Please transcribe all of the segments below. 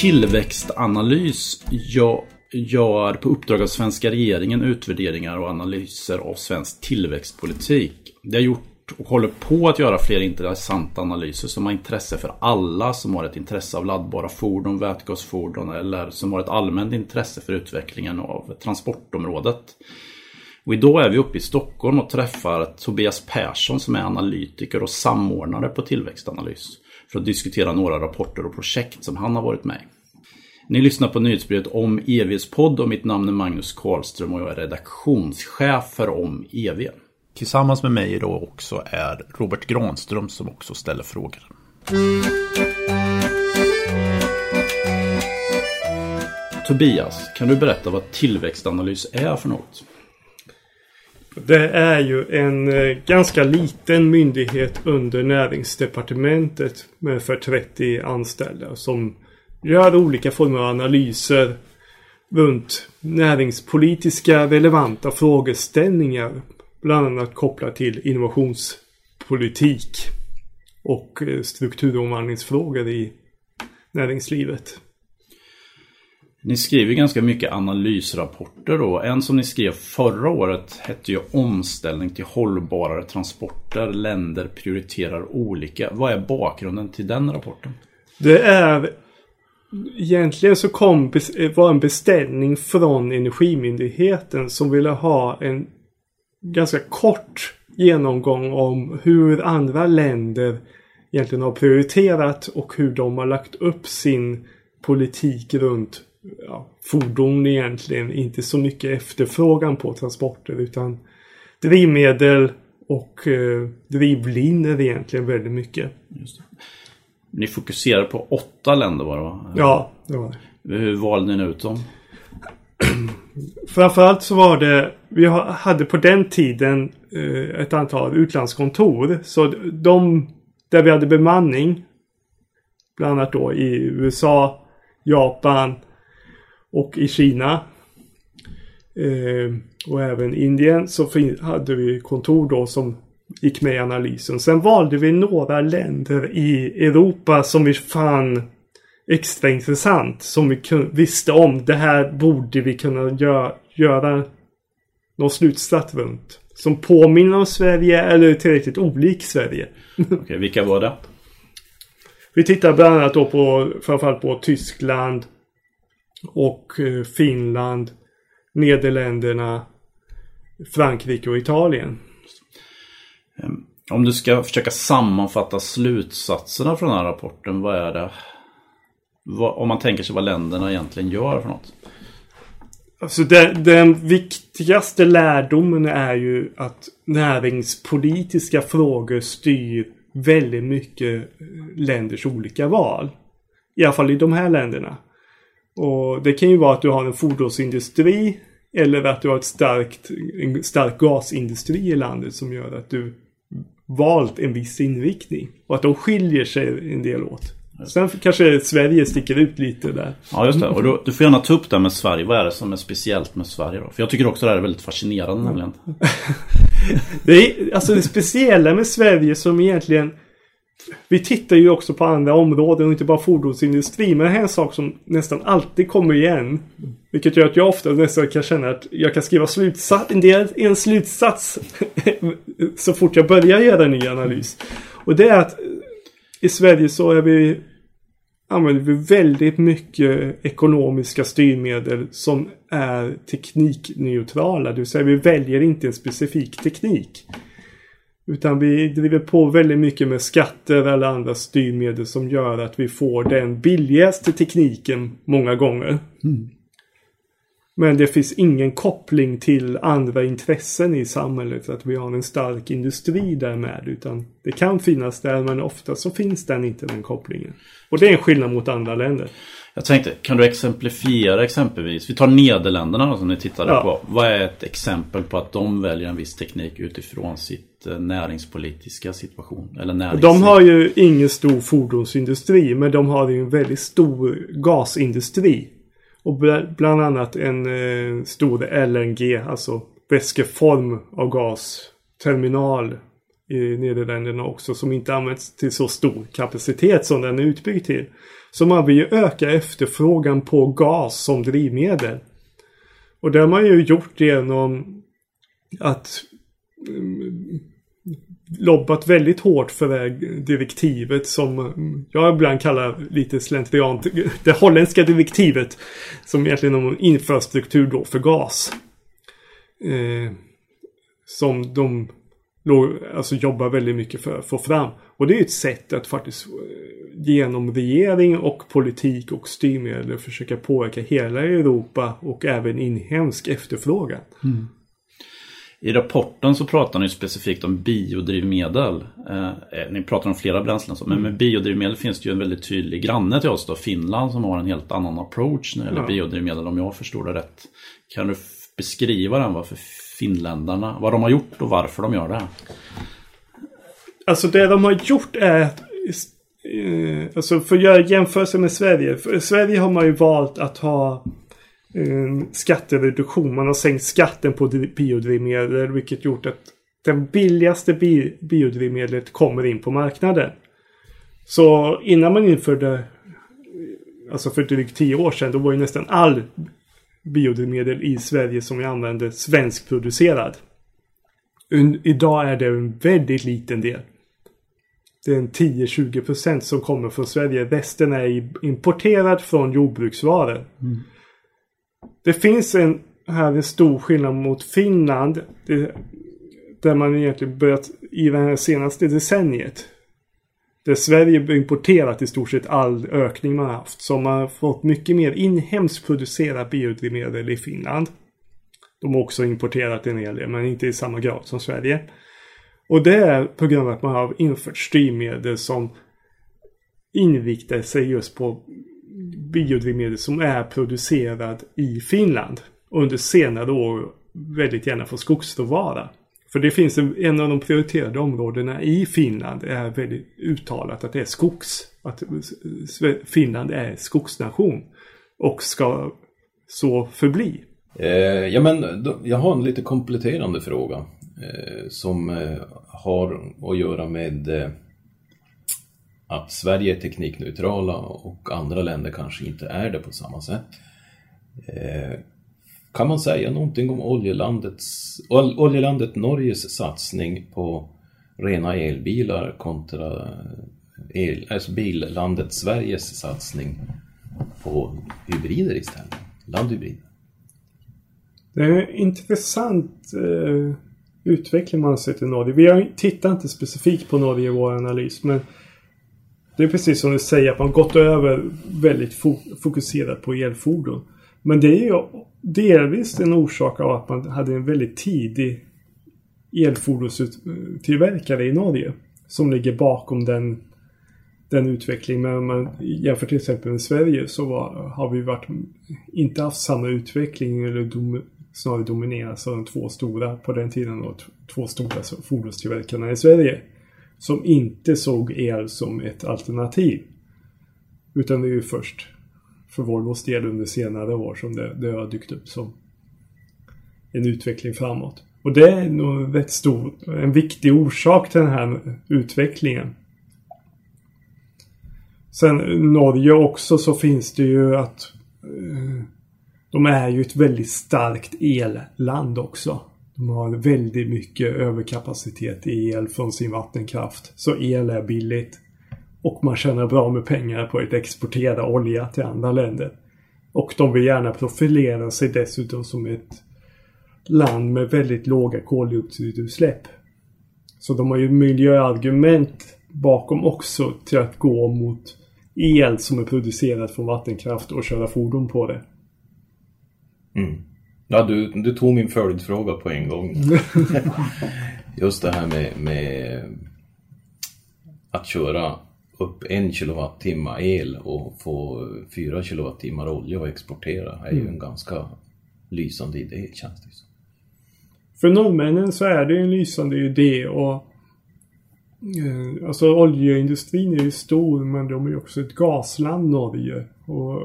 Tillväxtanalys gör på uppdrag av svenska regeringen utvärderingar och analyser av svensk tillväxtpolitik. Det har gjort och håller på att göra fler intressanta analyser som har intresse för alla som har ett intresse av laddbara fordon, vätgasfordon eller som har ett allmänt intresse för utvecklingen av transportområdet. Och idag är vi uppe i Stockholm och träffar Tobias Persson som är analytiker och samordnare på Tillväxtanalys för att diskutera några rapporter och projekt som han har varit med i. Ni lyssnar på nyhetsbrevet om EVs podd och mitt namn är Magnus Karlström och jag är redaktionschef för Om EV. Tillsammans med mig idag också är Robert Granström som också ställer frågor. Tobias, kan du berätta vad tillväxtanalys är för något? Det är ju en eh, ganska liten myndighet under näringsdepartementet med för 30 anställda som gör olika former av analyser runt näringspolitiska relevanta frågeställningar. Bland annat kopplat till innovationspolitik och eh, strukturomvandlingsfrågor i näringslivet. Ni skriver ganska mycket analysrapporter då. En som ni skrev förra året hette ju Omställning till hållbarare transporter. Länder prioriterar olika. Vad är bakgrunden till den rapporten? Det är Egentligen så kom eh, var en beställning från Energimyndigheten som ville ha en ganska kort genomgång om hur andra länder egentligen har prioriterat och hur de har lagt upp sin politik runt ja, fordon egentligen. Inte så mycket efterfrågan på transporter utan drivmedel och eh, drivlinor egentligen väldigt mycket. Ni fokuserar på åtta länder bara va? Ja, det var det. Hur valde ni ut dem? Framförallt så var det, vi hade på den tiden eh, ett antal utlandskontor. Så de där vi hade bemanning, bland annat då i USA, Japan och i Kina. Eh, och även Indien så hade vi kontor då som gick med i analysen. Sen valde vi några länder i Europa som vi fann extra intressant. Som vi visste om. Det här borde vi kunna gö göra någon slutsats runt. Som påminner om Sverige eller tillräckligt olik Sverige. Okej, vilka var det? Vi tittar bland annat då på framförallt på Tyskland och eh, Finland, Nederländerna, Frankrike och Italien. Ehm, om du ska försöka sammanfatta slutsatserna från den här rapporten, vad är det? Om man tänker sig vad länderna egentligen gör för något? Alltså den, den viktigaste lärdomen är ju att näringspolitiska frågor styr väldigt mycket länders olika val. I alla fall i de här länderna. Och det kan ju vara att du har en fordonsindustri eller att du har ett starkt, en stark gasindustri i landet som gör att du valt en viss inriktning. Och att de skiljer sig en del åt. Sen kanske Sverige sticker ut lite där. Ja just det. Och då, du får gärna ta upp det med Sverige. Vad är det som är speciellt med Sverige då? För jag tycker också det här är väldigt fascinerande nämligen. det är alltså det speciella med Sverige som egentligen vi tittar ju också på andra områden och inte bara fordonsindustri. Men det här är en sak som nästan alltid kommer igen. Vilket gör att jag ofta nästan kan känna att jag kan skriva slutsats, en, del, en slutsats så fort jag börjar göra en ny analys. Och det är att eh, i Sverige så är vi använder vi väldigt mycket ekonomiska styrmedel som är teknikneutrala. Det vill säga vi väljer inte en specifik teknik. Utan vi driver på väldigt mycket med skatter eller andra styrmedel som gör att vi får den billigaste tekniken många gånger. Mm. Men det finns ingen koppling till andra intressen i samhället. Att vi har en stark industri där med. Utan det kan finnas där men ofta så finns den inte den kopplingen. Och det är en skillnad mot andra länder. Jag tänkte, kan du exemplifiera exempelvis? Vi tar Nederländerna som ni tittade ja. på. Vad är ett exempel på att de väljer en viss teknik utifrån sitt eh, näringspolitiska situation? Eller närings... De har ju ingen stor fordonsindustri men de har ju en väldigt stor gasindustri. Och bland annat en eh, stor LNG, alltså väskeform av gas, terminal i Nederländerna också som inte används till så stor kapacitet som den är utbyggd till. Så man vill ju öka efterfrågan på gas som drivmedel. Och det har man ju gjort genom att mm, lobbat väldigt hårt för det direktivet som jag ibland kallar lite slentrian det holländska direktivet som egentligen är infrastruktur då för gas. Eh, som de alltså jobbar väldigt mycket för att få fram. Och det är ett sätt att faktiskt eh, genom regering och politik och styrmedel försöka påverka hela Europa och även inhemsk efterfrågan. Mm. I rapporten så pratar ni specifikt om biodrivmedel. Eh, eh ni pratar om flera bränslen, men med biodrivmedel finns det ju en väldigt tydlig granne till oss då, Finland, som har en helt annan approach när det gäller ja. biodrivmedel om jag förstår det rätt. Kan du beskriva den, varför finländarna, vad de har gjort och varför de gör det? Alltså det de har gjort är att eh, Alltså för att göra jämförelse med Sverige. För Sverige har man ju valt att ha en skattereduktion. Man har sänkt skatten på biodrivmedel vilket gjort att det billigaste bi biodrivmedlet kommer in på marknaden. Så innan man införde, alltså för drygt tio år sedan, då var ju nästan all biodrivmedel i Sverige som vi använder svenskproducerad. Idag är det en väldigt liten del. Det är en 10-20% som kommer från Sverige. Resten är importerad från jordbruksvaror. Mm. Det finns en, här en stor skillnad mot Finland. Det, där man egentligen börjat i det här senaste decenniet. Där Sverige importerat i stort sett all ökning man haft. Så man har fått mycket mer inhemskt producerat biodrivmedel i Finland. De har också importerat en hel del men inte i samma grad som Sverige. Och det är på grund av att man har infört styrmedel som inriktar sig just på biodrivmedel som är producerad i Finland. Under senare år väldigt gärna från skogsråvara. För det finns en, en av de prioriterade områdena i Finland är väldigt uttalat att det är skogs. Att Finland är skogsnation. Och ska så förbli. Eh, ja men då, jag har en lite kompletterande fråga. Eh, som eh, har att göra med eh, att Sverige är teknikneutrala och andra länder kanske inte är det på samma sätt. Eh, kan man säga någonting om oljelandets, oljelandet Norges satsning på rena elbilar kontra eh, el, alltså billandet Sveriges satsning på hybrider istället? Landhybrider. Det är en intressant eh, utveckling man har sett i Norge. Vi har tittat inte specifikt på Norge i vår analys men det är precis som du säger att man gått över väldigt fokuserat på elfordon. Men det är ju delvis en orsak av att man hade en väldigt tidig elfordonstillverkare i Norge. Som ligger bakom den, den utvecklingen. Men om man jämför till exempel med Sverige så var, har vi varit, inte haft samma utveckling eller dom, snarare dominerats av de två stora på den tiden. Då, två stora fordonstillverkarna i Sverige som inte såg el som ett alternativ. Utan det är ju först för Volvos del under senare år som det, det har dykt upp som en utveckling framåt. Och det är nog rätt stor, en viktig orsak till den här utvecklingen. Sen eh, Norge också så finns det ju att eh, de är ju ett väldigt starkt elland också. De har väldigt mycket överkapacitet i el från sin vattenkraft. Så el är billigt. Och man tjänar bra med pengar på att exportera olja till andra länder. Och de vill gärna profilera sig dessutom som ett land med väldigt låga koldioxidutsläpp. Så de har ju miljöargument bakom också till att gå mot el som är producerad från vattenkraft och köra fordon på det. Mm. Ja, du, du tog min följdfråga på en gång. Just det här med, med att köra upp en kilowattimme el och få fyra kilowattimmar olja att exportera är ju en mm. ganska lysande idé känns det som. För norrmännen så är det en lysande idé och eh, Alltså oljeindustrin är ju stor men de är ju också ett gasland Norge. Och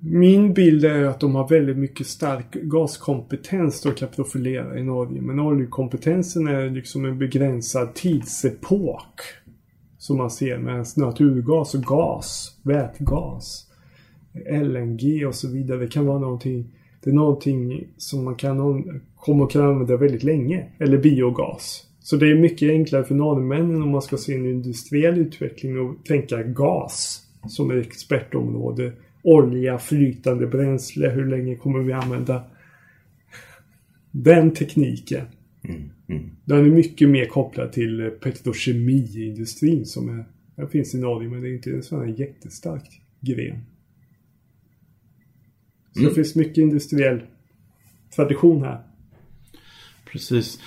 min bild är att de har väldigt mycket stark gaskompetens de kan profilera i Norge. Men oljekompetensen är liksom en begränsad tidsepok. Som man ser med naturgas och gas, vätgas, LNG och så vidare. Det kan vara någonting, det är någonting som man kan, kommer att kunna använda väldigt länge. Eller biogas. Så det är mycket enklare för norrmännen om man ska se en industriell utveckling och tänka gas som ett expertområde. Olja, flytande bränsle, hur länge kommer vi använda den tekniken? Mm, mm. Den är mycket mer kopplad till petrokemiindustrin som är, den finns i Norge men det är inte en sån här jättestark gren. Så Mm. det finns mycket industriell tradition här. Precis.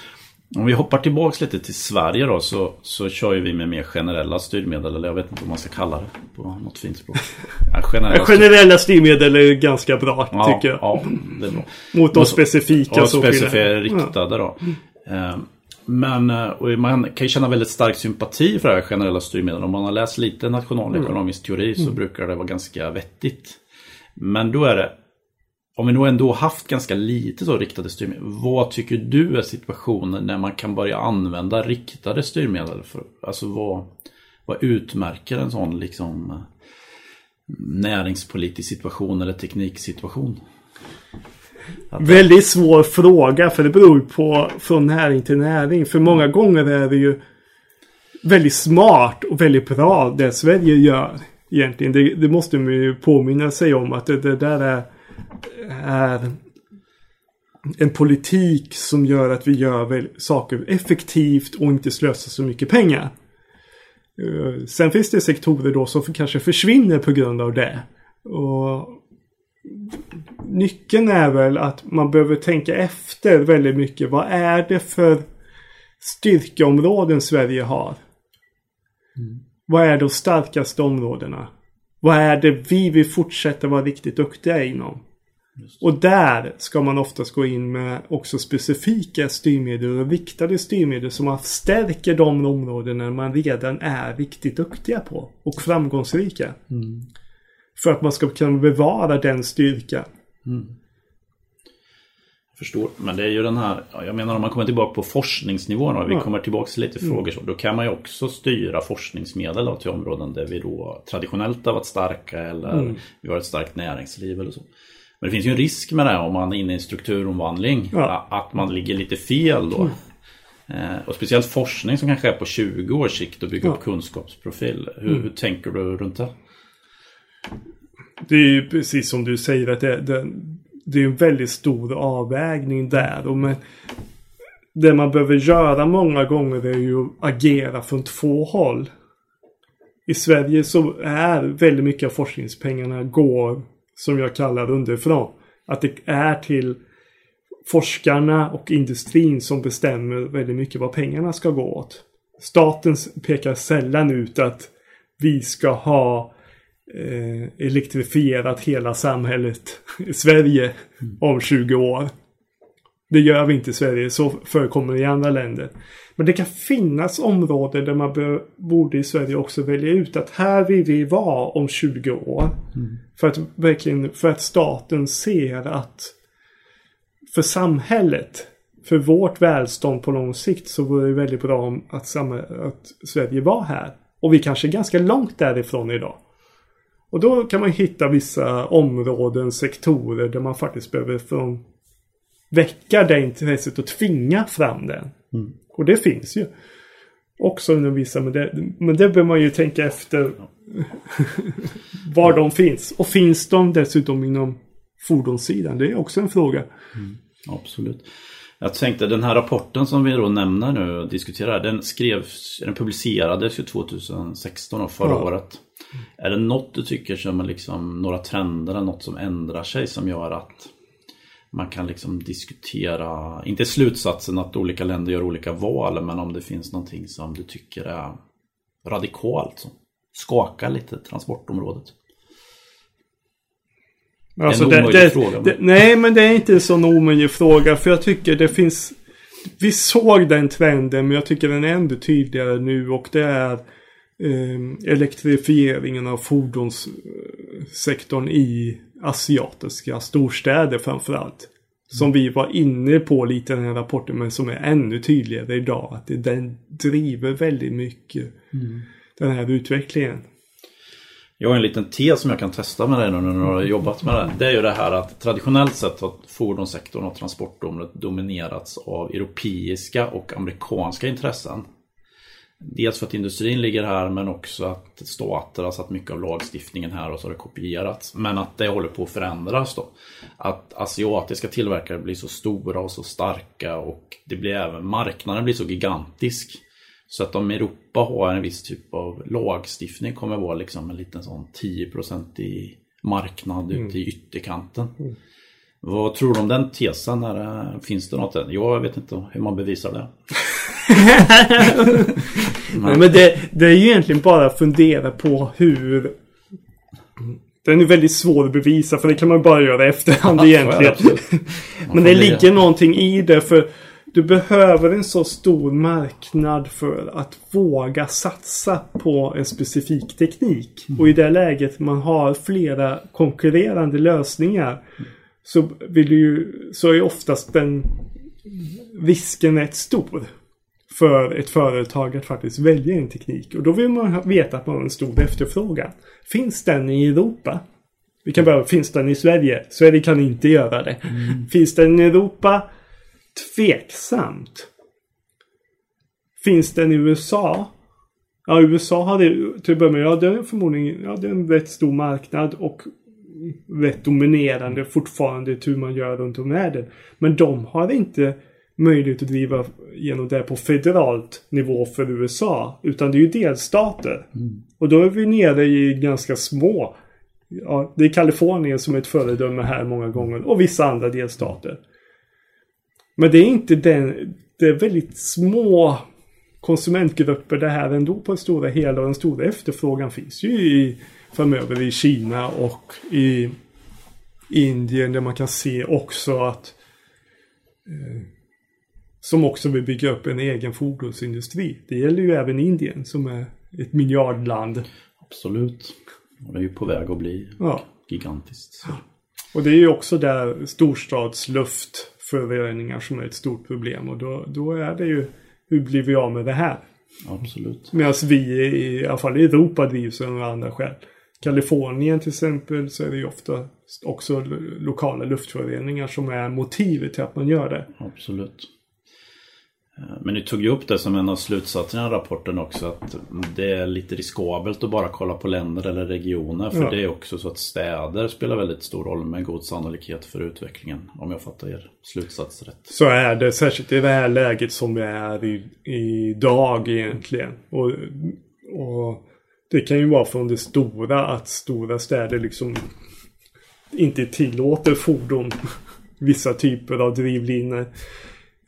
Om vi hoppar tillbaks lite till Sverige då så, så kör ju vi med mer generella styrmedel. Eller jag vet inte vad man ska kalla det på något fint språk. Ja, generella Generella styrmedel är ganska bra ja, tycker jag. Ja, det är bra. Mot de specifika Och Ja. riktade då. Eh, Men eh, man kan ju känna väldigt stark sympati för det här generella styrmedel. Om man har läst lite nationalekonomisk teori så brukar det vara ganska vettigt. Men då är det, om vi nog ändå haft ganska lite så riktade styrmedel. Vad tycker du är situationen när man kan börja använda riktade styrmedel? För, alltså vad, vad utmärker en sån liksom eh, näringspolitisk situation eller tekniksituation? Väldigt svår fråga för det beror ju på från näring till näring. För många gånger är det ju väldigt smart och väldigt bra det Sverige gör. Egentligen. Det, det måste man ju påminna sig om att det, det där är, är en politik som gör att vi gör saker effektivt och inte slösar så mycket pengar. Eh, Sen finns det sektorer då som kanske försvinner på grund av det. Och nyckeln är väl att man behöver tänka efter väldigt mycket. Vad är det för styrkeområden Sverige har? Vad är de starkaste områdena? Vad är det vi vill fortsätta vara riktigt duktiga inom? Och där ska man oftast gå in med också specifika styrmedel och riktade styrmedel som man stärker de områdena man redan är riktigt duktiga på och framgångsrika. För att man ska kunna bevara den styrkan. Förstår. Men det är ju den här, ja, jag menar om man kommer tillbaka på forskningsnivån och vi Ja. kommer tillbaka till lite frågor så. Då kan man ju också styra forskningsmedel då, till områden där vi då traditionellt har varit starka eller vi har ett starkt näringsliv eller så. Men det finns ju en risk med det här om man är inne i en strukturomvandling. Ja. Att man ligger lite fel då. Eh, och speciellt forskning som kanske är på 20 års sikt och bygga Ja. upp kunskapsprofil. Hur, hur tänker du runt det? Det är ju precis som du säger att det, det, det är en väldigt stor avvägning där. Och med, det man behöver göra många gånger är ju att agera från två håll. I Sverige så är väldigt mycket av forskningspengarna går, som jag kallar underifrån. Att det är till forskarna och industrin som bestämmer väldigt mycket vad pengarna ska gå åt. Staten pekar sällan ut att vi ska ha eh, elektrifierat hela samhället i Sverige om 20 år. Det gör vi inte i Sverige, så förekommer det i andra länder. Men det kan finnas områden där man bör, borde i Sverige också välja ut att här vill vi vara om 20 år. För att verkligen, för att staten ser att för samhället, för vårt välstånd på lång sikt så vore det väldigt bra om att, att Sverige var här. Och vi kanske är ganska långt därifrån idag. Och då kan man hitta vissa områden, sektorer där man faktiskt behöver från väcka det intresset och tvinga fram det. Och det finns ju. Också inom vissa, men det, men det behöver man ju tänka efter var de finns. Och finns de dessutom inom fordonssidan? Det är också en fråga. Absolut. Jag tänkte den här rapporten som vi då nämner nu och diskuterar, den skrevs, den publicerades ju 2016 och förra Ja. året. Är det något du tycker som är liksom några trender eller något som ändrar sig som gör att man kan liksom diskutera, inte slutsatsen att olika länder gör olika val, men om det finns någonting som du tycker är radikalt som skakar lite transportområdet. Alltså, en omöjlig det, fråga, men- det, nej, men det är inte en sån omöjlig fråga. För jag tycker det finns... Vi såg den trenden, men jag tycker den är ännu tydligare nu. Och det är eh, elektrifieringen av fordonssektorn i asiatiska storstäder framförallt. Som vi var inne på lite i den här rapporten men som är ännu tydligare idag. Att det, den driver väldigt mycket den här utvecklingen. Jag har en liten tes som jag kan testa med dig nu när du har jobbat med det. Det är ju det här att traditionellt sett har fordonssektorn och transportområdet dominerats av europeiska och amerikanska intressen. Dels för att industrin ligger här men också att stater har satt mycket av lagstiftningen här och så har det kopierats. Men att det håller på att förändras då. Att asiatiska tillverkare blir så stora och så starka och det blir även marknaden blir så gigantisk. Så att om Europa har en viss typ av lagstiftning kommer vara liksom en liten sån 10% i marknad ute i ytterkanten. Vad tror du om den tesen? Finns det något? Jag vet inte hur man bevisar det. Nej, men det, det är ju egentligen bara att fundera på hur... Den är väldigt svår att bevisa för det kan man bara göra i efterhand Ja, det egentligen. Men det ligger någonting i det för du behöver en så stor marknad för att våga satsa på en specifik teknik. Och i det läget man har flera konkurrerande lösningar så, vill du ju, så är oftast den risken rätt stor för ett företag att faktiskt välja en teknik. Och då vill man veta att man har en stor efterfrågan. Finns den i Europa? Vi kan börja, finns den i Sverige? Sverige kan inte göra det. Finns den i Europa? Tveksamt. Finns den i USA? Ja, USA har det till att börja med. Ja, det är förmodligen ja, det är en rätt stor marknad och rätt dominerande fortfarande till hur man gör runt om i världen. Men de har inte möjlighet att driva igenom det på federalt nivå för USA. Utan det är ju delstater. Och då är vi nere i ganska små. Ja, det är Kalifornien som är ett föredöme här många gånger. Och vissa andra delstater. Men det är inte den... Det är väldigt små konsumentgrupper det här ändå på det stora hela. Och den stora efterfrågan finns ju i, framöver i Kina och i Indien där man kan se också att eh, som också vill bygga upp en egen fordonsindustri. Det gäller ju även Indien som är ett miljardland. Absolut. Och det är ju på väg att bli Ja. gigantiskt. Och det är ju också där storstadsluftföroreningar som är ett stort problem. Och då, då är det ju hur blir vi av med det här? Absolut. Medan vi i, i alla fall i Europa drivs av några andra skäl. Kalifornien till exempel så är det ju ofta också lo- lokala luftföroreningar som är motivet till att man gör det. Absolut. Eh, Men ni tog ju upp det som en av slutsatserna i rapporten också att det är lite riskabelt att bara kolla på länder eller regioner. För Ja. det är också så att städer spelar väldigt stor roll med god sannolikhet för utvecklingen. Om jag fattar er slutsats rätt. Så är det särskilt i det här läget som vi är i, idag egentligen. Och, och det kan ju vara från det stora att stora städer liksom inte tillåter fordon. Vissa typer av drivlinor.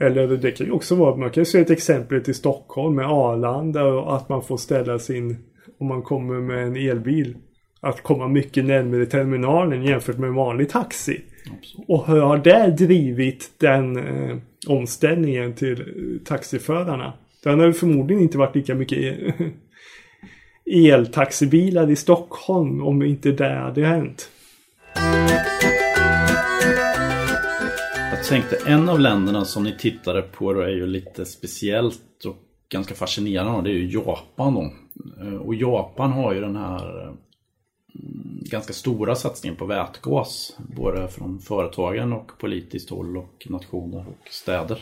Eller det kan ju också vara, man kan ju se ett exempel till Stockholm med Arlanda och att man får ställa sin, om man kommer med en elbil, att komma mycket närmare terminalen jämfört med en vanlig taxi. Absolut. Och hur har det drivit den eh, omställningen till eh, taxiförarna? Den har ju förmodligen inte varit lika mycket eh, eltaxibilar i Stockholm om inte det hade hänt. Jag tänkte en av länderna som ni tittade på då är ju lite speciellt och ganska fascinerande. och Det är ju Japan då. Eh, Och Japan har ju den här eh, mm, ganska stora satsningen på vätgas. Både från företagen och politiskt håll och nationer och städer.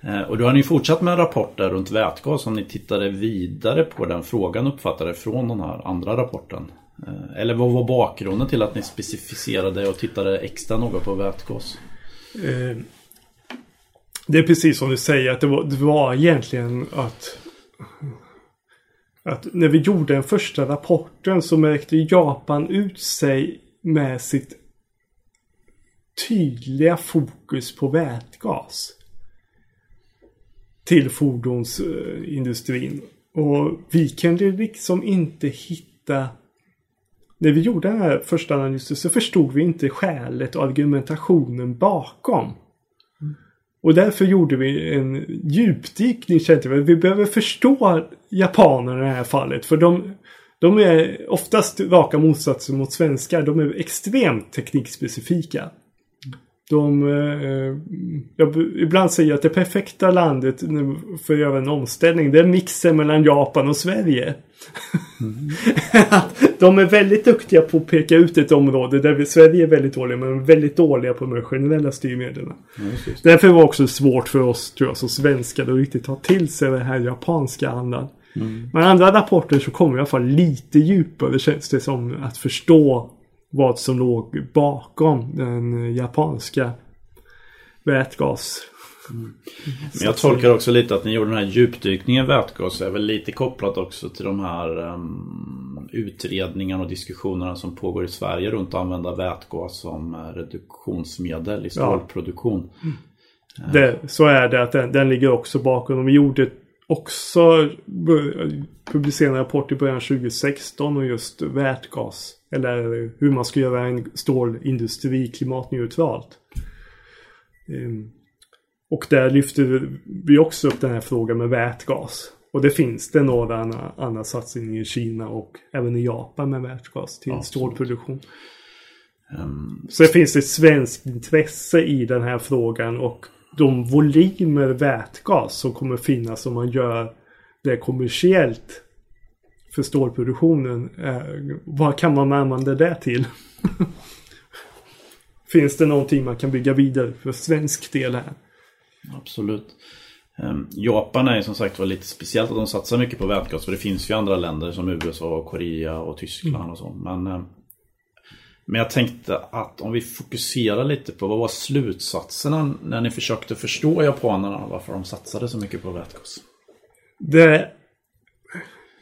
Eh, Och då har ni fortsatt med rapporter runt vätgas om ni tittade vidare på den frågan uppfattade från den här andra rapporten. Eller vad var bakgrunden till att ni specificerade och tittade extra noga på vätgas? Eh, det är precis som du säger att det var, det var egentligen att att när vi gjorde den första rapporten så märkte Japan ut sig med sitt tydliga fokus på vätgas. Till fordonsindustrin. Och vi kunde liksom inte hitta när vi gjorde den här första analysen så förstod vi inte skälet och argumentationen bakom. Och därför gjorde vi en djupdykning kände vi. Vi behöver förstå japanerna i det här fallet. För de, De är oftast raka motsatser mot svenskar. De är extremt teknikspecifika. De, eh, jag, ibland säger jag att det perfekta landet för att göra en omställning det är mixen mellan Japan och Sverige. de är väldigt duktiga på att peka ut ett område där vi, Sverige är väldigt dåliga men väldigt dåliga på de generella styrmedlen. Därför var det också svårt för oss tror jag som svenskar att riktigt ta till sig den här japanska andan. Men andra rapporter så kommer i alla fall lite djupare känns det som att förstå vad som låg bakom den japanska vätgas. Men jag tolkar också lite att ni gjorde den här djupdykningen vätgas är väl lite kopplat också till de här um, utredningarna och diskussionerna som pågår i Sverige runt att använda vätgas som eh, reduktionsmedel i stålproduktion. Ja. Det, så är det att den, den ligger också bakom. De gjorde också publicerade en rapport i början 2016 om just vätgas. Eller hur man ska göra en stålindustri klimatneutralt. Um, och där lyfter vi också upp den här frågan med vätgas. Och det finns det några andra, andra satsningar i Kina och även i Japan med vätgas till Absolut. stålproduktion. Um, så det finns ett svenskt intresse i den här frågan och de volymer vätgas som kommer finnas om man gör det kommersiellt för stålproduktionen. Eh, vad kan man använda det till? Finns det någonting man kan bygga vidare för svensk del här? Absolut. Um, Japan är som sagt var lite speciellt att de satsar mycket på vätgas för det finns ju andra länder som USA, Korea och Tyskland mm. och så. Men, um, men jag tänkte att om vi fokuserar lite på vad var slutsatserna när ni försökte förstå japanerna varför de satsade så mycket på vätgas? Det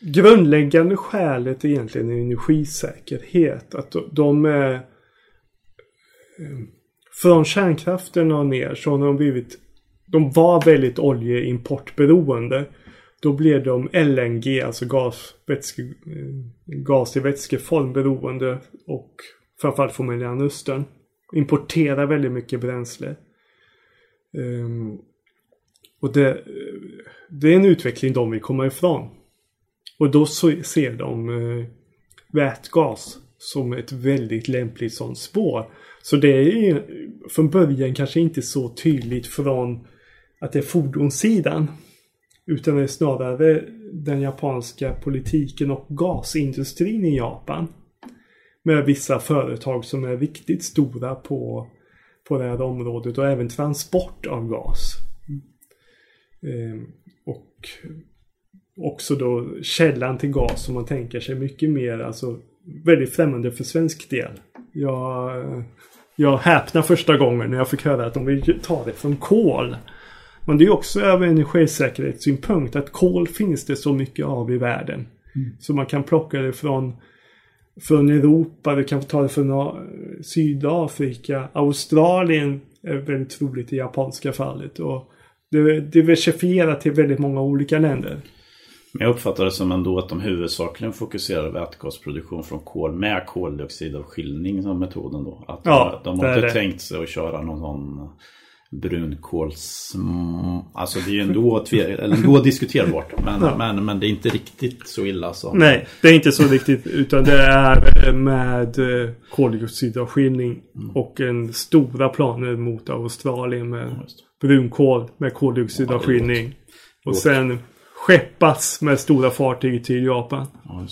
grundläggande skälet är egentligen energisäkerhet. Att de är... Från kärnkraften och ner så har de blivit... De var väldigt oljeimportberoende. Då blev de LNG, alltså gas, vätske, eh, gas i vätskeform beroende. Och framförallt från Mellanöstern. Importerar väldigt mycket bränsle. Um, och det, eh, det är en utveckling de vill komma ifrån. Och då ser de uh, vätgas som ett väldigt lämpligt sånt spår. Så det är från början kanske inte så tydligt från att det är fordonssidan. Utan det är snarare den japanska politiken och gasindustrin i Japan. Med vissa företag som är riktigt stora på, på det här området och även transport av gas. Mm. och också då källan till gas som man tänker sig mycket mer, alltså väldigt främmande för svensk del. Jag, jag häpnade första gången när jag fick höra att de vill ta det från kol. Men det är också över energisäkerhetssynpunkt att kol finns det så mycket av i världen. Mm. Så man kan plocka det från, från Europa, du kan ta det från Sydafrika, Australien är väldigt troligt i japanska fallet. Och det är diversifierat till väldigt många olika länder. Men jag uppfattar det som ändå att de huvudsakligen fokuserar vätgasproduktion från kol med koldioxidavskiljning som metoden då. Att ja, de har inte tänkt sig att köra någon sån brunkols... Alltså det är ju ändå, eller ändå diskuterbart. Men, ja. men, men det är inte riktigt så illa som... Nej, det är inte så riktigt. Utan det är med eh, koldioxidavskiljning mm. och en stora planer mot Australien med ja, brunkol med koldioxidavskiljning. Ja, och sen skeppas med stora fartyg till Japan. Ja,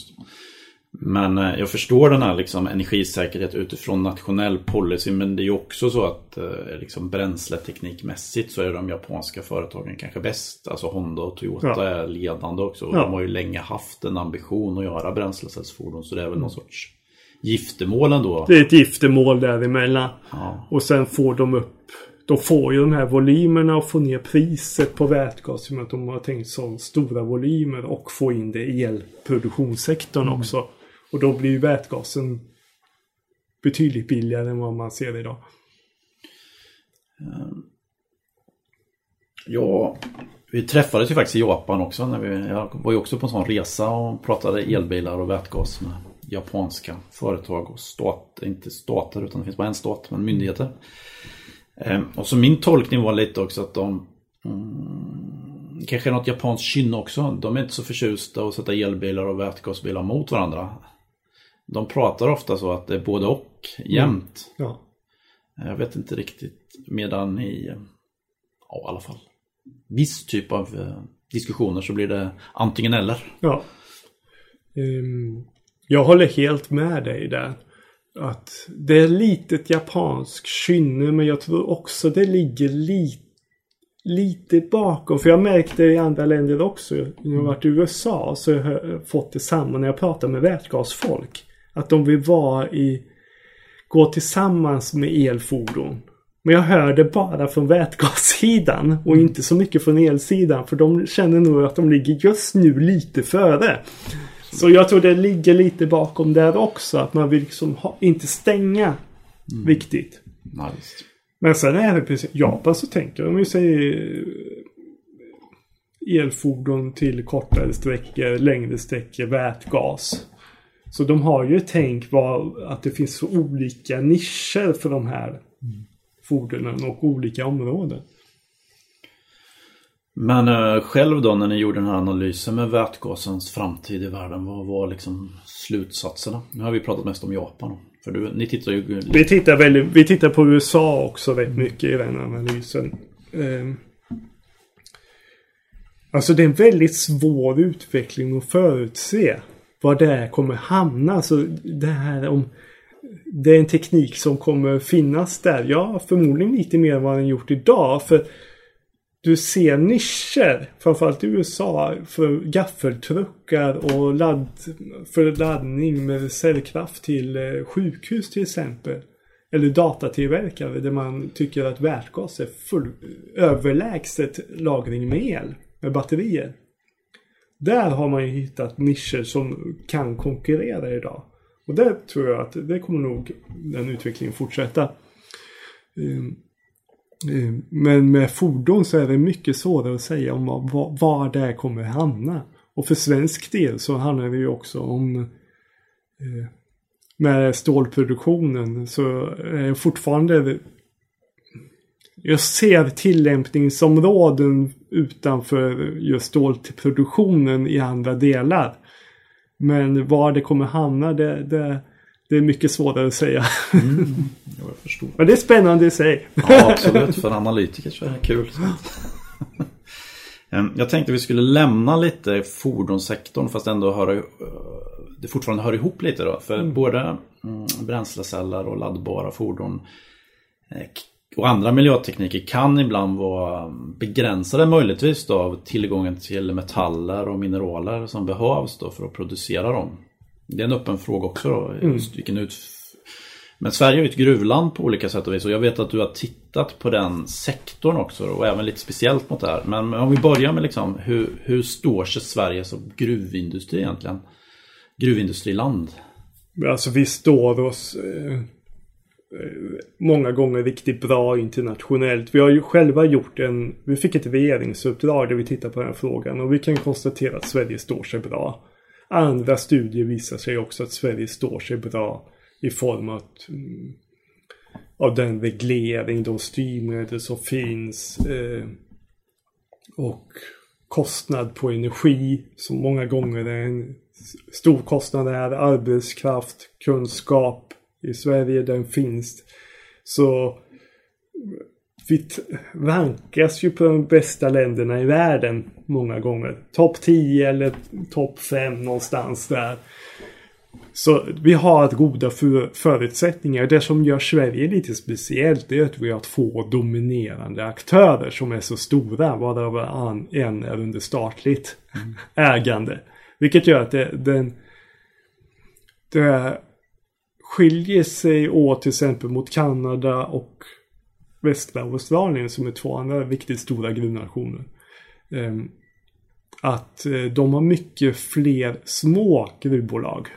men eh, jag förstår den här liksom, energisäkerhet utifrån nationell policy. Men det är ju också så att eh, liksom, bränsleteknikmässigt så är de japanska företagen kanske bäst. Alltså Honda och Toyota ja. är ledande också. Ja. De har ju länge haft en ambition att göra bränslecellsfordon. Så det är väl mm. någon sorts giftermål ändå. Det är ett giftermål däremellan. Ja. Och sen får de upp de får ju de här volymerna och få ner priset på vätgas. I att de har tänkt så stora volymer och få in det i elproduktionssektorn mm. också. Och då blir ju vätgasen betydligt billigare än vad man ser idag. Ehm. Ja, vi träffades ju faktiskt i Japan också. När vi, jag var ju också på en sån resa och pratade elbilar och vätgas med japanska företag och stat, inte stater utan det finns bara en stat, men myndigheter. Ehm, och så min tolkning var lite också att de mm, kanske något japanskt kynne också. De är inte så förtjusta att sätta elbilar och vätgasbilar mot varandra. De pratar ofta så att det är både och jämt. Ja. Jag vet inte riktigt. Medan i, ja i alla fall, viss typ av eh, diskussioner så blir det antingen eller. Ja. Ehm, jag håller helt med dig där. Att det är litet japansk kynne men jag tror också det ligger lite lite bakom. För jag märkte det i andra länder också. När jag varit i USA så har jag fått detsamma när jag pratar med vätgasfolk. Att de vill vara i... Gå tillsammans med elfordon. Men jag hör det bara från vätgassidan och inte så mycket från elsidan. För de känner nog att de ligger just nu lite före. Så jag tror det ligger lite bakom där också. Att man vill liksom ha, inte stänga. Viktigt. Nice. Men sen är det precis, Japan så tänker de ju sig elfordon till kortare sträckor, längre sträckor, vätgas. Så de har ju tänkt vad, att det finns så olika nischer för de här fordonen och olika områden. Men eh, själv då när ni gjorde den här analysen med vätgasens framtid i världen, vad var liksom slutsatserna? Nu har vi pratat mest om Japan. För du, ni tittar ju... Vi tittar, väldigt, vi tittar på USA också rätt mycket i den analysen. Ehm. Alltså det är en väldigt svår utveckling att förutse. Var det här kommer hamna. Alltså det här om... Det är en teknik som kommer finnas där. Ja, förmodligen lite mer än vad den gjort idag. För du ser nischer, framförallt i USA, för gaffeltruckar och ladd, för laddning med reservkraft till eh, sjukhus till exempel. Eller datatillverkare där man tycker att vätgas är full, överlägset lagring med el, med batterier. Där har man ju hittat nischer som kan konkurrera idag. Och där tror jag att det kommer nog den utvecklingen fortsätta. Ehm, ehm, men med fordon så är det mycket svårare att säga om var, var det kommer hamna. Och för svensk del så handlar det ju också om eh, med stålproduktionen så är fortfarande jag ser tillämpningsområden utanför just stålproduktionen i andra delar. Men var det kommer hamna det, det, det är mycket svårare att säga. Mm, jag förstår. Men det är spännande i sig. Ja, absolut. För analytiker så är det kul. Em, Jag tänkte vi skulle lämna lite fordonssektorn fast ändå höra, eh, det fortfarande hör ihop lite då. För både mm, bränsleceller och laddbara fordon eh, och andra miljötekniker kan ibland vara begränsade möjligtvis då av tillgången till metaller och mineraler som behövs då för att producera dem. Det är en öppen fråga också då. Just vilken ut... Men Sverige är ju ett gruvland på olika sätt och vis och jag vet att du har tittat på den sektorn också och även lite speciellt mot det här. Men om vi börjar med liksom hur, hur står sig Sverige som gruvindustri egentligen? Gruvindustriland. Alltså vi står oss eh, Eh, många gånger riktigt bra internationellt. Vi har ju själva gjort en... Vi fick ett regeringsuppdrag där vi tittar på den här frågan och vi kan konstatera att Sverige står sig bra. Andra studier visar sig också att Sverige står sig bra i form av, mm, av den reglering, de styrmedel som finns. Eh, och kostnad på energi som många gånger är en stor kostnad är arbetskraft, kunskap. I Sverige den finns. Så vi rankas ju på de bästa länderna i världen många gånger. Topp 10 eller topp 5 någonstans där. Så vi har goda för, förutsättningar. Det som gör Sverige lite speciellt är att vi har två dominerande aktörer som är så stora. Varav en- är under statligt ägande. Vilket gör att det, den, det skiljer sig åt till exempel mot Kanada och västra Australien som är två andra riktigt stora gruvnationer. Ehm, Att eh, de har mycket fler små gruvbolag.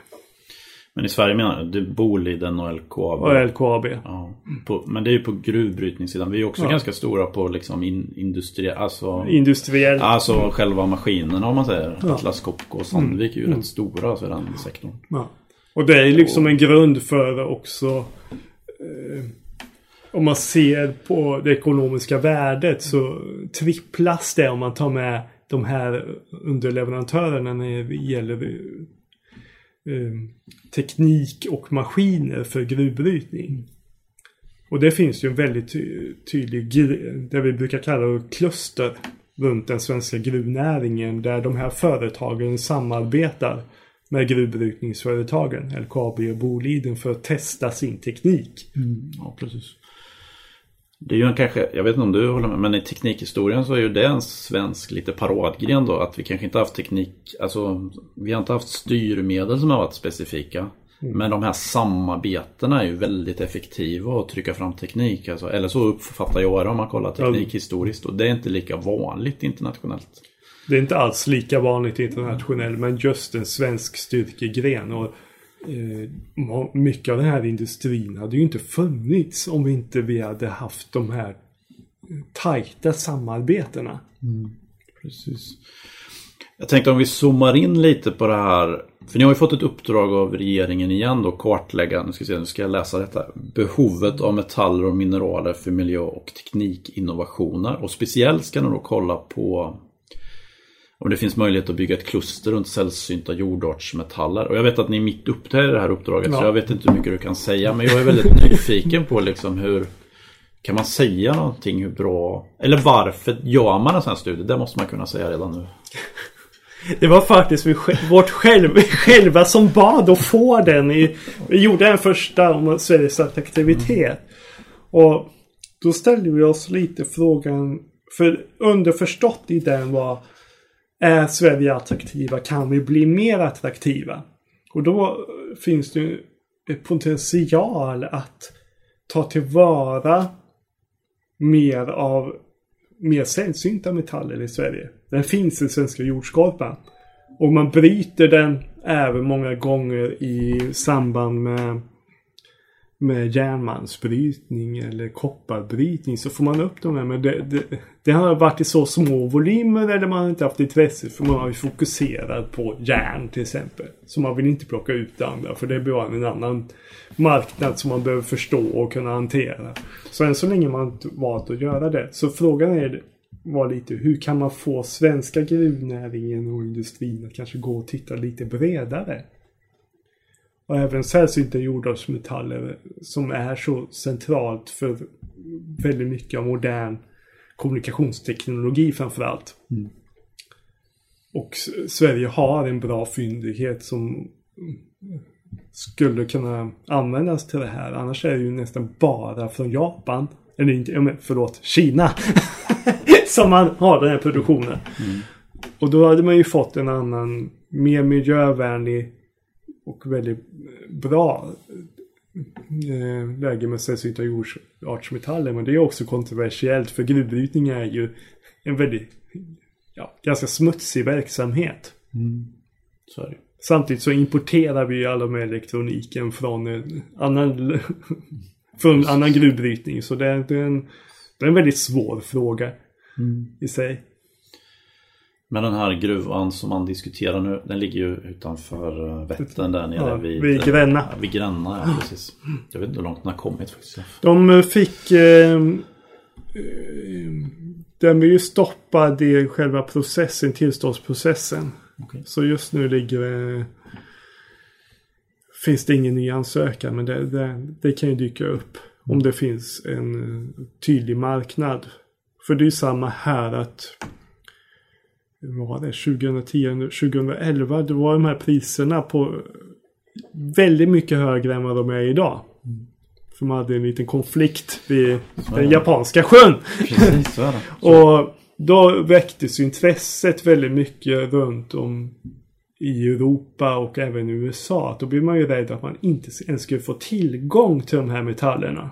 Men i Sverige menar du, Boliden och LKAB? Och LKAB. Ja, på, men det är ju på gruvbrytningssidan. Vi är också Ja. ganska stora på liksom in, industri, alltså, Industriellt. alltså själva maskinerna om man säger. Ja. Mm. Atlas Copco och Sandvik är ju rätt stora alltså, i den sektorn. Ja. Och det är liksom en grund för också eh, om man ser på det ekonomiska värdet så tripplas det om man tar med de här underleverantörerna när det gäller eh, teknik och maskiner för gruvbrytning. Och det finns ju en väldigt ty tydlig, det vi brukar kalla kluster runt den svenska gruvnäringen där de här företagen samarbetar med gruvbrytningsföretagen, LKAB och Boliden för att testa sin teknik. Mm, ja, precis. Det är ju en kanske, jag vet inte om du håller med, men i teknikhistorien så är ju det en svensk lite paradgren då. Att vi kanske inte haft teknik, alltså vi har inte haft styrmedel som har varit specifika. Mm. Men de här samarbetena är ju väldigt effektiva att trycka fram teknik. Alltså, eller så uppfattar jag det om man kollar teknik historiskt. Och det är inte lika vanligt internationellt. Det är inte alls lika vanligt internationellt men just en svensk styrkegren. Och, eh, mycket av den här industrin hade ju inte funnits om vi inte vi hade haft de här eh, tajta samarbetena. Mm. Precis. Jag tänkte om vi zoomar in lite på det här. För ni har ju fått ett uppdrag av regeringen igen då kartlägga, nu ska, se, nu ska jag läsa detta. Behovet av metaller och mineraler för miljö och teknikinnovationer. Och speciellt ska ni då kolla på om det finns möjlighet att bygga ett kluster runt sällsynta jordartsmetaller. Och jag vet att ni är mitt uppe i det här uppdraget ja. så jag vet inte hur mycket du kan säga. Men jag är väldigt nyfiken på liksom hur Kan man säga någonting hur bra Eller varför gör man en sån här studie? Det måste man kunna säga redan nu. Det var faktiskt vi, vårt själv, själva som bad att få den. I, vi gjorde en första om Sveriges attraktivitet. Mm. Och då ställde vi oss lite frågan. För underförstått i den var är Sverige attraktiva? Kan vi bli mer attraktiva? Och då finns det ett potential att ta tillvara mer av mer sällsynta metaller i Sverige. Den finns i svenska jordskorpan. Och man bryter den även många gånger i samband med med järnmalmsbrytning eller kopparbrytning så får man upp de här. Men det, det, det, har varit i så små volymer eller man har inte haft intresse för man har ju fokuserat på järn till exempel. Så man vill inte plocka ut det andra för det blir en annan marknad som man behöver förstå och kunna hantera. Så än så länge har man valt att göra det. Så frågan är var lite hur kan man få svenska gruvnäringen och industrin att kanske gå och titta lite bredare? Och även sällsynta jordartsmetaller som är så centralt för väldigt mycket av modern kommunikationsteknologi framförallt. Mm. Och Sverige har en bra fyndighet som skulle kunna användas till det här. Annars är det ju nästan bara från Japan. Eller inte, förlåt, Kina. som man har den här produktionen. Mm. Och då hade man ju fått en annan, mer miljövänlig och väldigt bra eh, läge med sällsynta jordartsmetaller. Men det är också kontroversiellt för gruvbrytning är ju en väldigt ja, ganska smutsig verksamhet. Mm. Så är det. Samtidigt så importerar vi alla med elektroniken från annan, från annan gruvbrytning. Så det är, det är, en, det är en väldigt svår fråga mm. i sig. Men den här gruvan som man diskuterar nu, den ligger ju utanför eh, Vättern där nere ja, vid, vid Gränna. Ja, vid Gränna, ja precis. Jag vet inte hur långt den har kommit faktiskt. De eh, fick... Eh, den blir ju stoppad i själva processen, tillståndsprocessen. Okay. Så just nu ligger det... Finns det ingen ny ansökan men det, det, det kan ju dyka upp. Om det finns en tydlig marknad. För det är ju samma här att vad var det, 2010, 2011, då var de här priserna på väldigt mycket högre än vad de är idag. Mm. För man hade en liten konflikt vid den japanska sjön. Precis, så är det. Så. Och då väcktes intresset väldigt mycket runt om i Europa och även i USA. Då blir man ju rädd att man inte ens skulle få tillgång till de här metallerna.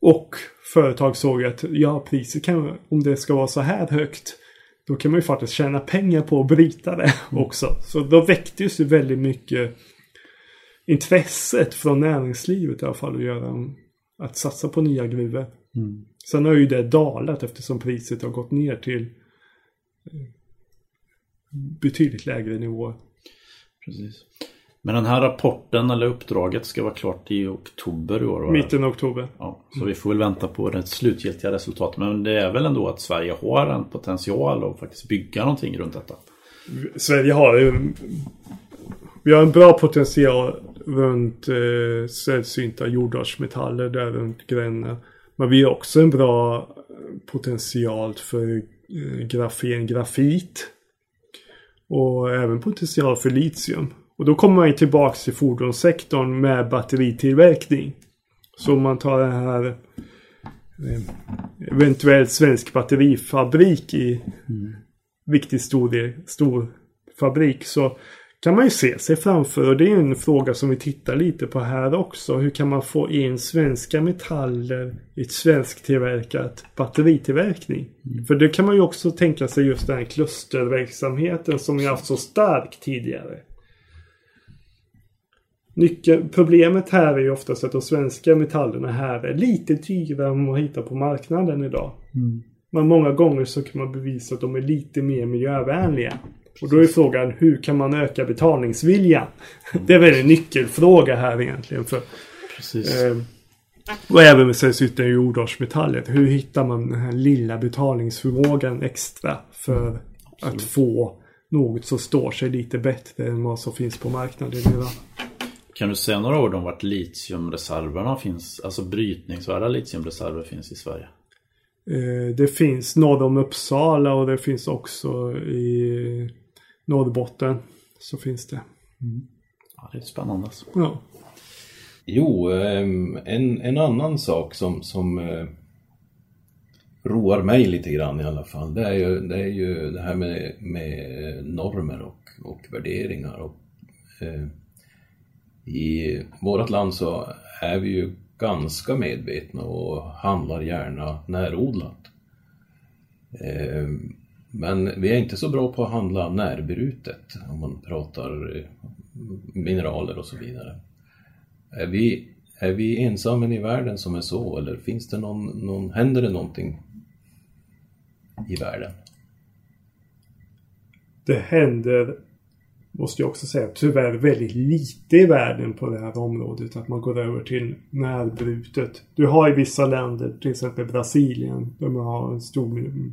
Och företag såg att ja, priset kan, om det ska vara så här högt då kan man ju faktiskt tjäna pengar på att bryta det mm. också. Så då väcktes ju väldigt mycket intresset från näringslivet i alla fall att göra att satsa på nya gruvor. Mm. Sen har ju det dalat eftersom priset har gått ner till eh, betydligt lägre nivåer. Precis. Men den här rapporten eller uppdraget ska vara klart i oktober i år? va? Mitten av oktober. Ja, så vi får väl vänta på det slutgiltiga resultatet. Men det är väl ändå att Sverige har en potential att faktiskt bygga någonting runt detta. Sverige har ju... Vi har en bra potential runt eh, sällsynta jordartsmetaller där runt Gränna. Men vi har också en bra potential för eh, grafen, grafit. Och även potential för litium. Och då kommer man ju tillbaks till fordonssektorn med batteritillverkning. Så om man tar det här eh, eventuellt svensk batterifabrik i riktigt stor, del, stor fabrik så kan man ju se sig framför och det är en fråga som vi tittar lite på här också. Hur kan man få in svenska metaller i ett svensktillverkat batteritillverkning? För det kan man ju också tänka sig just den här klusterverksamheten som vi haft så stark tidigare. Nyckeln, problemet här är ju oftast att de svenska metallerna här är lite dyrare än man hittar på marknaden idag. Men många gånger så kan man bevisa att de är lite mer miljövänliga. Och då är frågan hur kan man öka betalningsviljan? Det är väl en nyckelfråga här egentligen. För, Precis. eh, och även med sällsynta jordartsmetaller. Hur hittar man den här lilla betalningsförmågan extra för att få något som står sig lite bättre än vad som finns på marknaden idag? Kan du säga några ord om vart litiumreserverna finns? Alltså brytningsvärda litiumreserver finns i Sverige? Eh, det finns norr om Uppsala och det finns också i Norrbotten. Så finns det. Ja, det är spännande. Alltså. Ja. Jo, ehm, en, en annan sak som, som eh, roar mig lite grann i alla fall, det är ju det, är ju det här med, med normer och, och värderingar. Och, eh, i vårt land så är vi ju ganska medvetna och handlar gärna närodlat. Eh, men vi är inte så bra på att handla närbrutet om man pratar eh, mineraler och så vidare. Är vi, är vi ensamma i världen som är så eller finns det någon, någon, händer det någonting i världen? Det händer, måste jag också säga, tyvärr väldigt lite i världen på det här området. Att man går över till närbrutet. Du har i vissa länder, till exempel Brasilien, där man har en stor mm,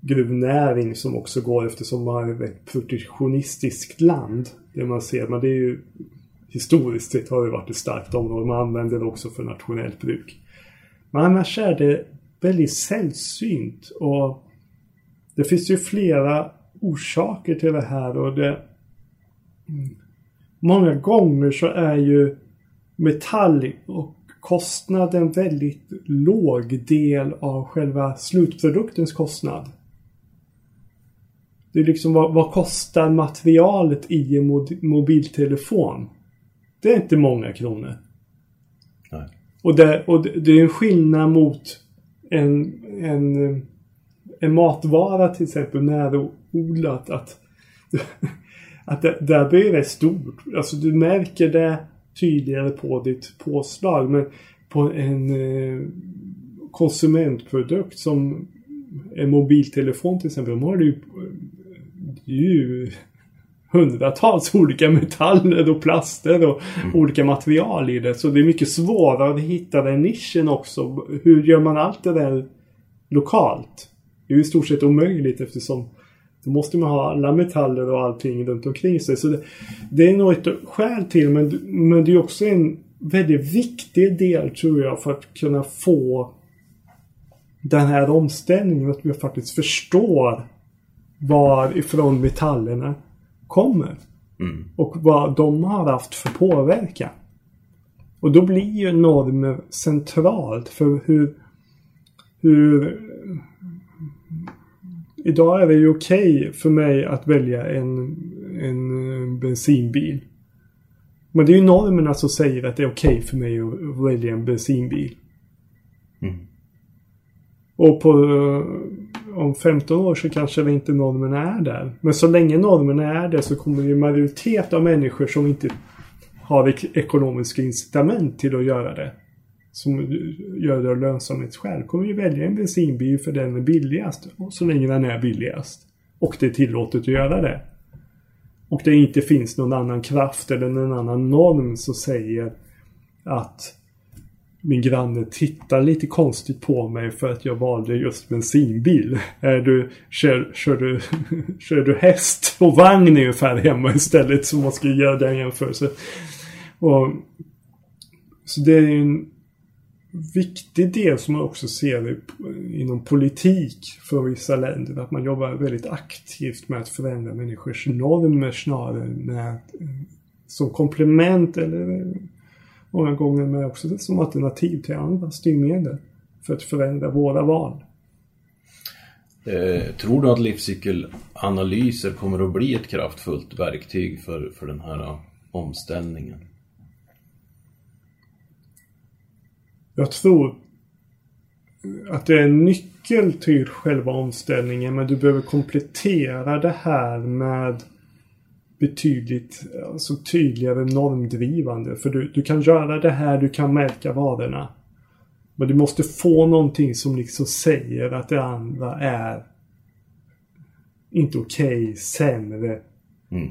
gruvnäring som också går eftersom man är ett protektionistiskt land. Det man ser, men det är ju historiskt sett har det varit ett starkt område. Man använder det också för nationellt bruk. Men annars är det väldigt sällsynt och det finns ju flera orsaker till det här och det Många gånger så är ju metall och kostnaden väldigt låg del av själva slutproduktens kostnad. Det är liksom vad, vad kostar materialet i en mobiltelefon? Det är inte många kronor. Nej. Och det, och det, det är en skillnad mot en, en, en matvara till exempel närodlat. Att, att det, där blir det stort. Alltså du märker det tydligare på ditt påslag. Men på en eh, konsumentprodukt som en mobiltelefon till exempel. De har ju, ju hundratals olika metaller och plaster och olika material i det. Så det är mycket svårare att hitta den nischen också. Hur gör man allt det där lokalt? Det är ju i stort sett omöjligt eftersom då måste man ha alla metaller och allting runt omkring sig. Så det, det är nog ett skäl till men, men det är också en väldigt viktig del tror jag för att kunna få den här omställningen. Att vi faktiskt förstår varifrån metallerna kommer. Och vad de har haft för påverkan. Och då blir ju normer centralt för hur, hur Idag är det ju okej för mig att välja en, en bensinbil. Men det är ju normerna som säger att det är okej för mig att välja en bensinbil. Och på, om 15 år så kanske det inte normerna är där. Men så länge normerna är där så kommer ju majoritet av människor som inte har ek- ekonomiska incitament till att göra det. Som gör det av lönsamhetsskäl. Kommer ju välja en bensinbil för den är billigast. Så länge den är billigast. Och det är tillåtet att göra det. och det inte finns någon annan kraft eller någon annan norm som säger att min granne tittar lite konstigt på mig för att jag valde just bensinbil. Är du, kör, kör, du, kör du häst och vagn ungefär hemma istället så man ska göra den jämförelsen. Och, så det är en viktig del som man också ser inom politik för vissa länder. Att man jobbar väldigt aktivt med att förändra människors normer snarare med eh, som komplement eller eh, många gånger med också som alternativ till andra styrmedel för att förändra våra val. Eh, tror du att livscykelanalyser kommer att bli ett kraftfullt verktyg för, för den här eh, omställningen? Jag tror att det är en nyckel till själva omställningen men du behöver komplettera det här med betydligt alltså, tydligare normdrivande. För du, du kan göra det här, du kan märka varorna. Men du måste få någonting som liksom säger att det andra är inte okej, okay, sämre. Mm.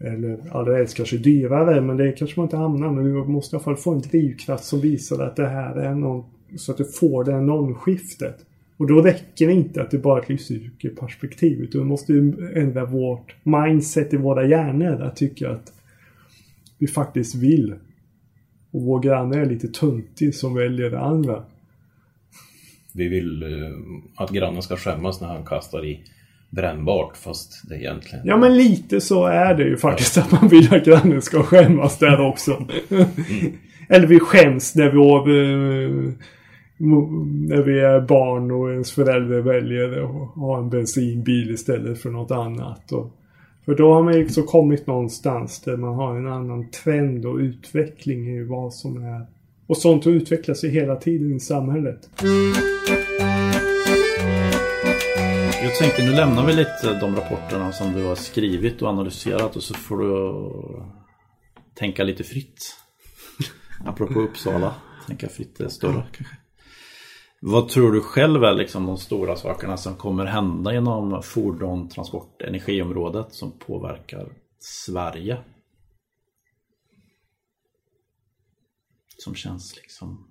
Eller allra helst kanske dyrare, men det kanske man inte hamnar. Men du måste i alla fall få en drivkraft som visar att det här är någon... Så att du får det här normskiftet. Och då räcker det inte att du bara är ett livscykelperspektiv. Utan vi måste ändra vårt mindset i våra hjärnor. Att tycka att vi faktiskt vill. Och vår granne är lite töntig som väljer det andra. Vi vill uh, att grannen ska skämmas när han kastar i brännbart fast det egentligen... Ja men lite så är det ju faktiskt. Ja. Att man vill att grannen ska skämmas där också. Mm. Eller vi skäms när vi... Uh, när vi är barn och ens förälder väljer att ha en bensinbil istället för något annat. Och, för då har man ju också kommit någonstans där man har en annan trend och utveckling i vad som är. Och sånt utvecklas ju hela tiden i samhället. Jag tänkte nu lämnar vi lite de rapporterna som du har skrivit och analyserat och så får du tänka lite fritt. Apropå Uppsala. Tänka fritt är större kanske. Vad tror du själv är liksom de stora sakerna som kommer hända inom fordon, transport, energiområdet som påverkar Sverige? Som känns liksom...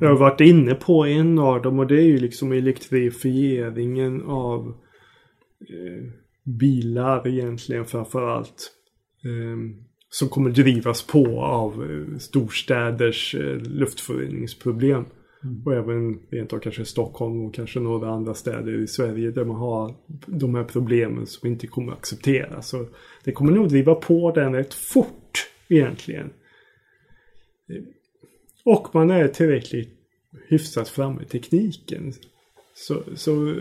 Jag har varit inne på en av dem och det är ju liksom elektrifieringen av eh, bilar egentligen framförallt. Eh, som kommer drivas på av eh, storstäders eh, luftföroreningsproblem. Mm. Och även rent av kanske Stockholm och kanske några andra städer i Sverige där man har de här problemen som inte kommer att accepteras. Så det kommer nog driva på den rätt fort egentligen. Och man är tillräckligt hyfsat framme i tekniken. Så, så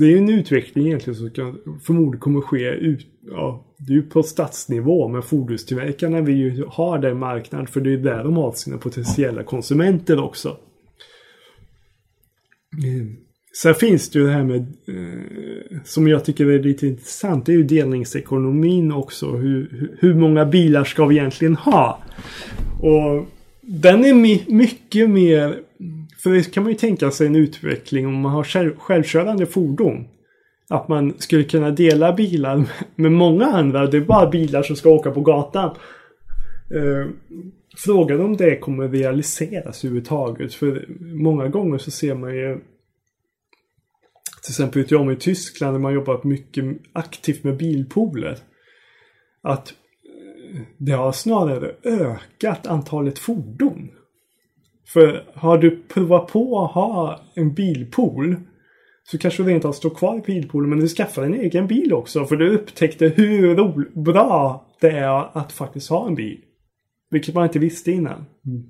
det är en utveckling egentligen som kan, förmodligen kommer ske ut, ja, det är ju på stadsnivå men fordonstillverkarna vill ju ha den marknad för det är där de har sina potentiella konsumenter också. Mm. Sen finns det ju det här med eh, som jag tycker är lite intressant. Det är ju delningsekonomin också. Hur, hur många bilar ska vi egentligen ha? Och den är mycket mer för det kan man ju tänka sig en utveckling om man har själv, självkörande fordon. Att man skulle kunna dela bilar med många andra. Det är bara bilar som ska åka på gatan. Eh, frågan om det kommer realiseras överhuvudtaget. För många gånger så ser man ju till exempel ute om i Tyskland där man jobbat mycket aktivt med bilpooler. Att eh, det har snarare ökat antalet fordon. För har du provat på att ha en bilpool så kanske du inte har stått kvar i bilpoolen men du skaffar en egen bil också. För du upptäckte hur bra det är att faktiskt ha en bil. Vilket man inte visste innan. Mm.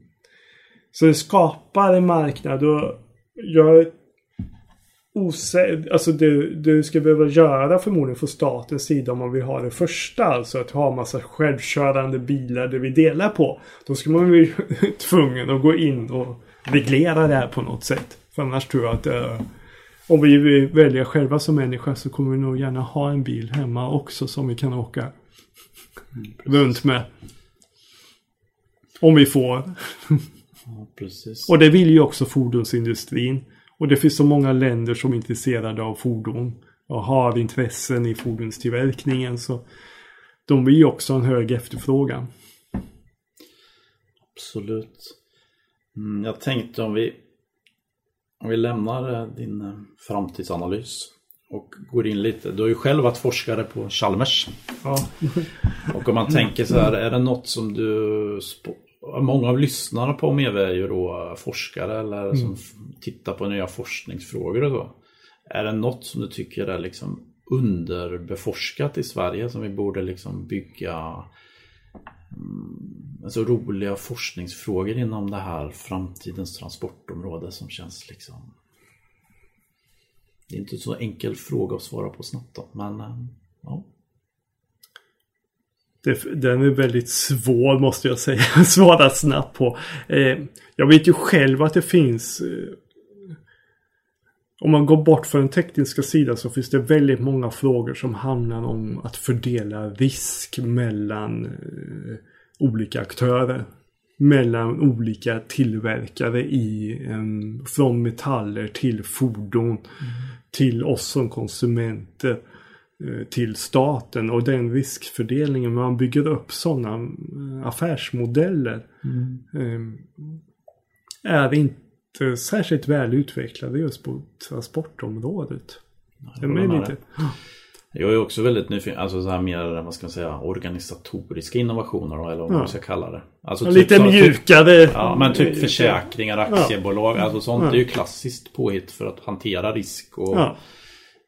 Så det skapar en marknad och jag alltså det du ska behöva göra förmodligen från statens sida om man vill ha det första, alltså att ha massa självkörande bilar där vi delar på. Då ska man bli tvungen att gå in och reglera det här på något sätt. För annars tror jag att uh, om vi välja själva som människa så kommer vi nog gärna ha en bil hemma också som vi kan åka mm, runt med. Om vi får. Ja, och det vill ju också fordonsindustrin. Och det finns så många länder som är intresserade av fordon. och har intressen i fordonstillverkningen så de blir ju också en hög efterfrågan. Absolut. Mm, jag tänkte om vi, om vi lämnar eh, din eh, framtidsanalys och går in lite. Du har ju själv varit forskare på Chalmers. Ja. Och om man tänker så här, är det något som du... Många av lyssnarna på Omeve är ju då forskare eller som f- tittar på nya forskningsfrågor och så. Är det något som du tycker är liksom underbeforskat i Sverige som vi borde liksom bygga mm, alltså roliga forskningsfrågor inom det här framtidens transportområde som känns liksom Det är inte så enkel fråga att svara på snabbt då, men eh, ja. Det, den är väldigt svår måste jag säga. Svara snabbt på. Eh, jag vet ju själv att det finns eh, om man går bort från den tekniska sidan så finns det väldigt många frågor som handlar om att fördela risk mellan eh, olika aktörer. Mellan olika tillverkare i en, från metaller till fordon. Till oss som konsumenter. Eh, Till staten och den riskfördelningen. Man bygger upp sådana eh, affärsmodeller. eh, Är inte särskilt väl utvecklade just på transportområdet. håller menar med inte. Jag är också väldigt nyfiken, alltså så här mer, vad ska man säga, organisatoriska innovationer eller vad man Ja. ska kalla det. Alltså Ja, Lite typ- mjukare. Ja, men typ försäkringar, aktiebolag, alltså sånt Ja. är ju klassiskt påhitt för att hantera risk. Och, Ja.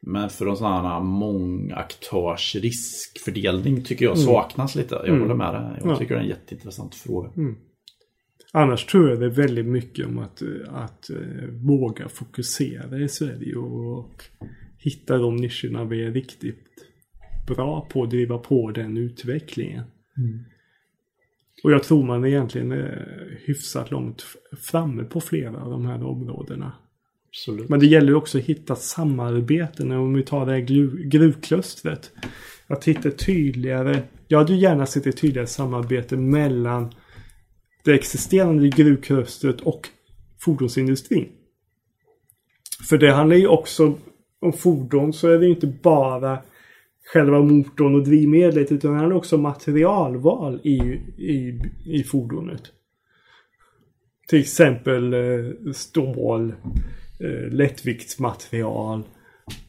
Men för en sån här mångaktörs riskfördelning tycker Mm. jag saknas lite. Jag håller med dig. Jag tycker det är en jätteintressant fråga. Mm. Annars tror jag det är väldigt mycket om att, eh, att eh, våga fokusera i Sverige och, hitta de nischerna vi är riktigt bra på att driva på den utvecklingen. Och jag tror man egentligen är hyfsat långt framme på flera av de här områdena. Absolut. Men det gäller ju också att hitta samarbeten. Om vi tar det här gruvklustret. Att hitta tydligare. Jag hade ju gärna sett ett tydligare samarbete mellan det existerande gruvklustret och fordonsindustrin. För det handlar ju också om fordon så är det inte bara själva motorn och drivmedlet utan det handlar också om materialval i, i, i fordonet. Till exempel eh, stål, eh, lättviktsmaterial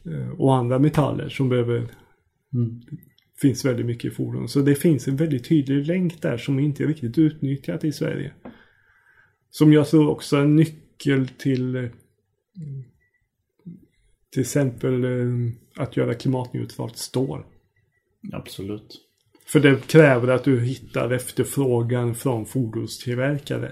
eh, och andra metaller som behöver finns väldigt mycket i fordon. Så det finns en väldigt tydlig länk där som inte är riktigt utnyttjat i Sverige. Som jag tror också är en nyckel till eh, till exempel eh, att göra klimatneutralt stål. Absolut. För det kräver att du hittar efterfrågan från fordonstillverkare.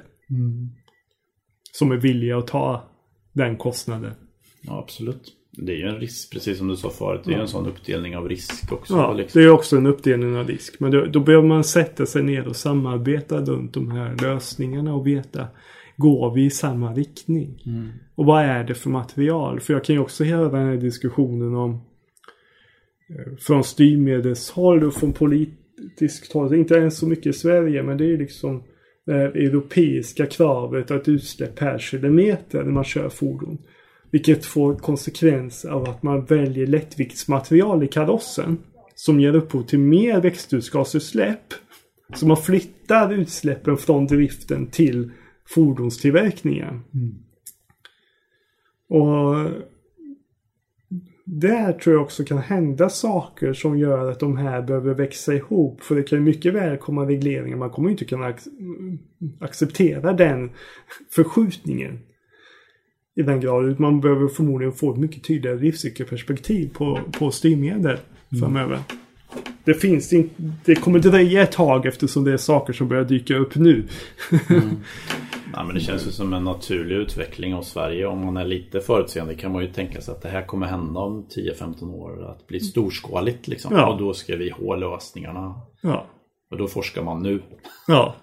Som är villiga att ta den kostnaden. Ja, absolut. Det är ju en risk, precis som du sa förut. Det är ju en sån uppdelning av risk också. Ja, liksom. det är också en uppdelning av risk. Men då, då behöver man sätta sig ner och samarbeta runt de här lösningarna och veta Går vi i samma riktning? Och vad är det för material? För jag kan ju också höra den här diskussionen om eh, från styrmedelshåll och från politiskt håll. Inte ens så mycket i Sverige men det är ju liksom europeiska kravet att utsläpp per kilometer när man kör fordon. Vilket får konsekvens av att man väljer lättviktsmaterial i karossen. Som ger upphov till mer växthusgasutsläpp. Så man flyttar utsläppen från driften till fordonstillverkningen. Och där tror jag också kan hända saker som gör att de här behöver växa ihop. För det kan ju mycket väl komma regleringar. Man kommer inte kunna ac acceptera den förskjutningen i den graden. Man behöver förmodligen få ett mycket tydligare livscykelperspektiv på, på styrmedel framöver. Det finns inte, det kommer dröja ett tag eftersom det är saker som börjar dyka upp nu. Nej, men det känns ju som en naturlig utveckling av Sverige. Om man är lite förutseende kan man ju tänka sig att det här kommer hända om 10-15 år. Att bli storskaligt liksom. Ja. Och då ska vi ha lösningarna. Ja. Och då forskar man nu. Ja.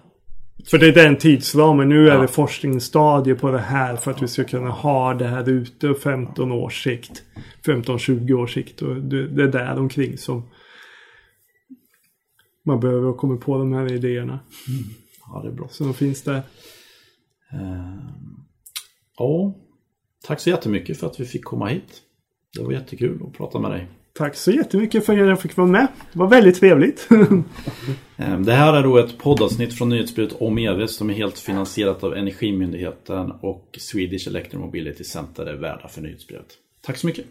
För det är den tidsramen. Nu är Ja. det forskningsstadie på det här för att vi ska kunna ha det här ute 15 års sikt. 15-20 års sikt. Och det, är där omkring som man behöver komma på de här idéerna. Ja, det är bra. Så de finns där. Ja, tack så jättemycket för att vi fick komma hit. Det var jättekul att prata med dig. Tack så jättemycket för att jag fick vara med. Det var väldigt trevligt. Ehm, det här är då ett poddavsnitt från nyhetsbrevet om EV som är helt finansierat av Energimyndigheten och Swedish Electromobility Center är värda för nyhetsbrevet. Tack så mycket!